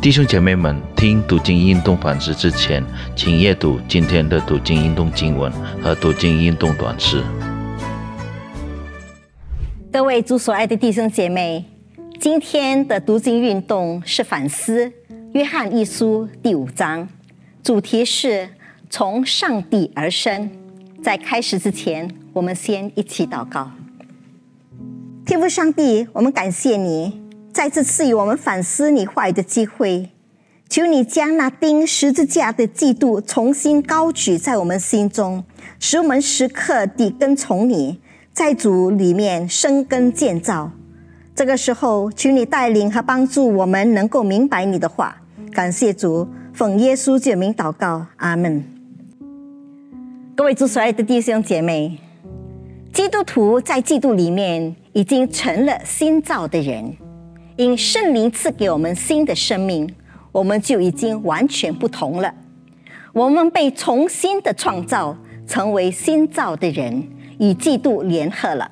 弟兄姐妹们，听读经运动反思之前，请阅读今天的读经运动经文和读经运动短诗。各位主所爱的弟兄姐妹，今天的读经运动是反思约翰一书第五章，主题是从上帝而生。在开始之前，我们先一起祷告。天父上帝，我们感谢你。再次赐予我们反思你话语的机会，求你将那钉十字架的嫉妒重新高举在我们心中，使我们时刻地跟从你，在主里面生根建造。这个时候，求你带领和帮助我们，能够明白你的话。感谢主，奉耶稣救名祷告，阿门。各位主所爱的弟兄姐妹，基督徒在基督里面已经成了新造的人。因圣灵赐给我们新的生命，我们就已经完全不同了。我们被重新的创造，成为新造的人，与基督联合了。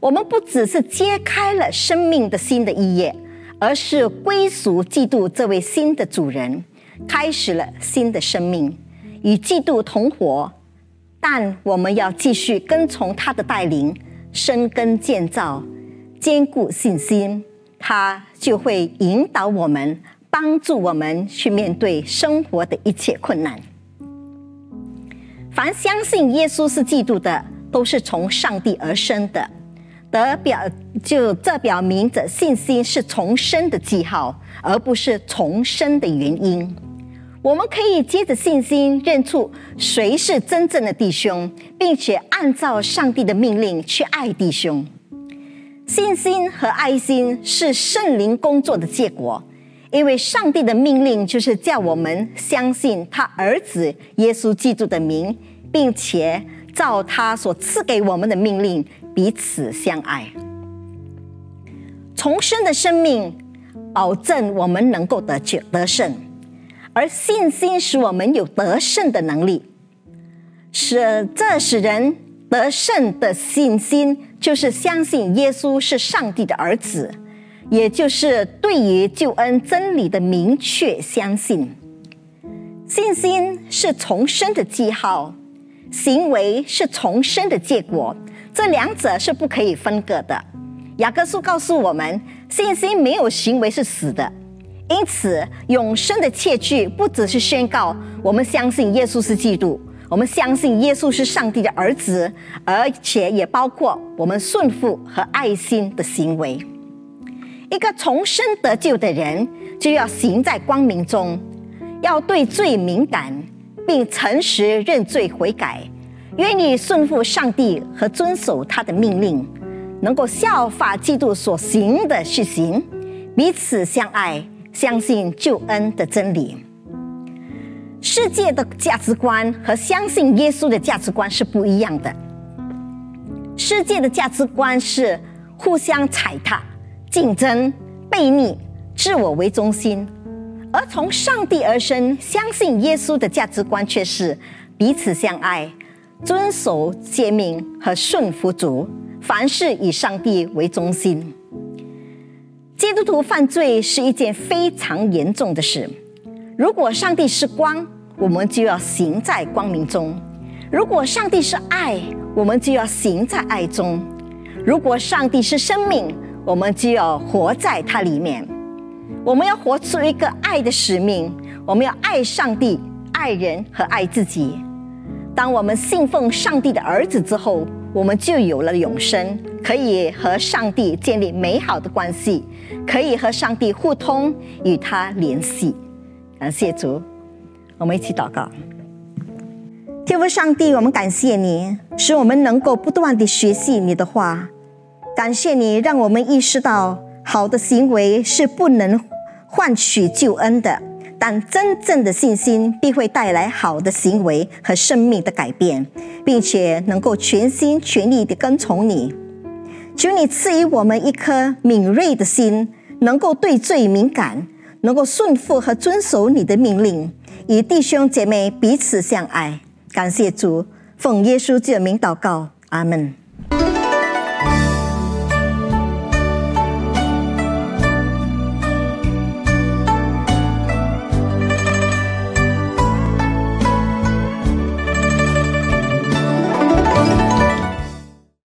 我们不只是揭开了生命的新的一页，而是归属基督这位新的主人，开始了新的生命，与基督同活。但我们要继续跟从他的带领，生根建造，坚固信心。他就会引导我们，帮助我们去面对生活的一切困难。凡相信耶稣是基督的，都是从上帝而生的，得表就这表明着信心是重生的记号，而不是重生的原因。我们可以接着信心认出谁是真正的弟兄，并且按照上帝的命令去爱弟兄。信心和爱心是圣灵工作的结果，因为上帝的命令就是叫我们相信他儿子耶稣基督的名，并且照他所赐给我们的命令彼此相爱。重生的生命保证我们能够得救得胜，而信心使我们有得胜的能力，使这使人。得胜的信心，就是相信耶稣是上帝的儿子，也就是对于救恩真理的明确相信。信心是重生的记号，行为是重生的结果，这两者是不可以分割的。雅各书告诉我们，信心没有行为是死的，因此永生的切据不只是宣告我们相信耶稣是基督。我们相信耶稣是上帝的儿子，而且也包括我们顺服和爱心的行为。一个重生得救的人，就要行在光明中，要对罪敏感，并诚实认罪悔改，愿意顺服上帝和遵守他的命令，能够效法基督所行的事行，彼此相爱，相信救恩的真理。世界的价值观和相信耶稣的价值观是不一样的。世界的价值观是互相踩踏、竞争、悖逆、自我为中心，而从上帝而生、相信耶稣的价值观却是彼此相爱、遵守诫命和顺服主，凡事以上帝为中心。基督徒犯罪是一件非常严重的事。如果上帝是光，我们就要行在光明中；如果上帝是爱，我们就要行在爱中；如果上帝是生命，我们就要活在它里面。我们要活出一个爱的使命，我们要爱上帝、爱人和爱自己。当我们信奉上帝的儿子之后，我们就有了永生，可以和上帝建立美好的关系，可以和上帝互通，与他联系。感谢主。我们一起祷告，天父上帝，我们感谢你，使我们能够不断地学习你的话。感谢你，让我们意识到好的行为是不能换取救恩的，但真正的信心必会带来好的行为和生命的改变，并且能够全心全意的跟从你。求你赐予我们一颗敏锐的心，能够对罪敏感，能够顺服和遵守你的命令。与弟兄姐妹彼此相爱，感谢主，奉耶稣之名祷告，阿门。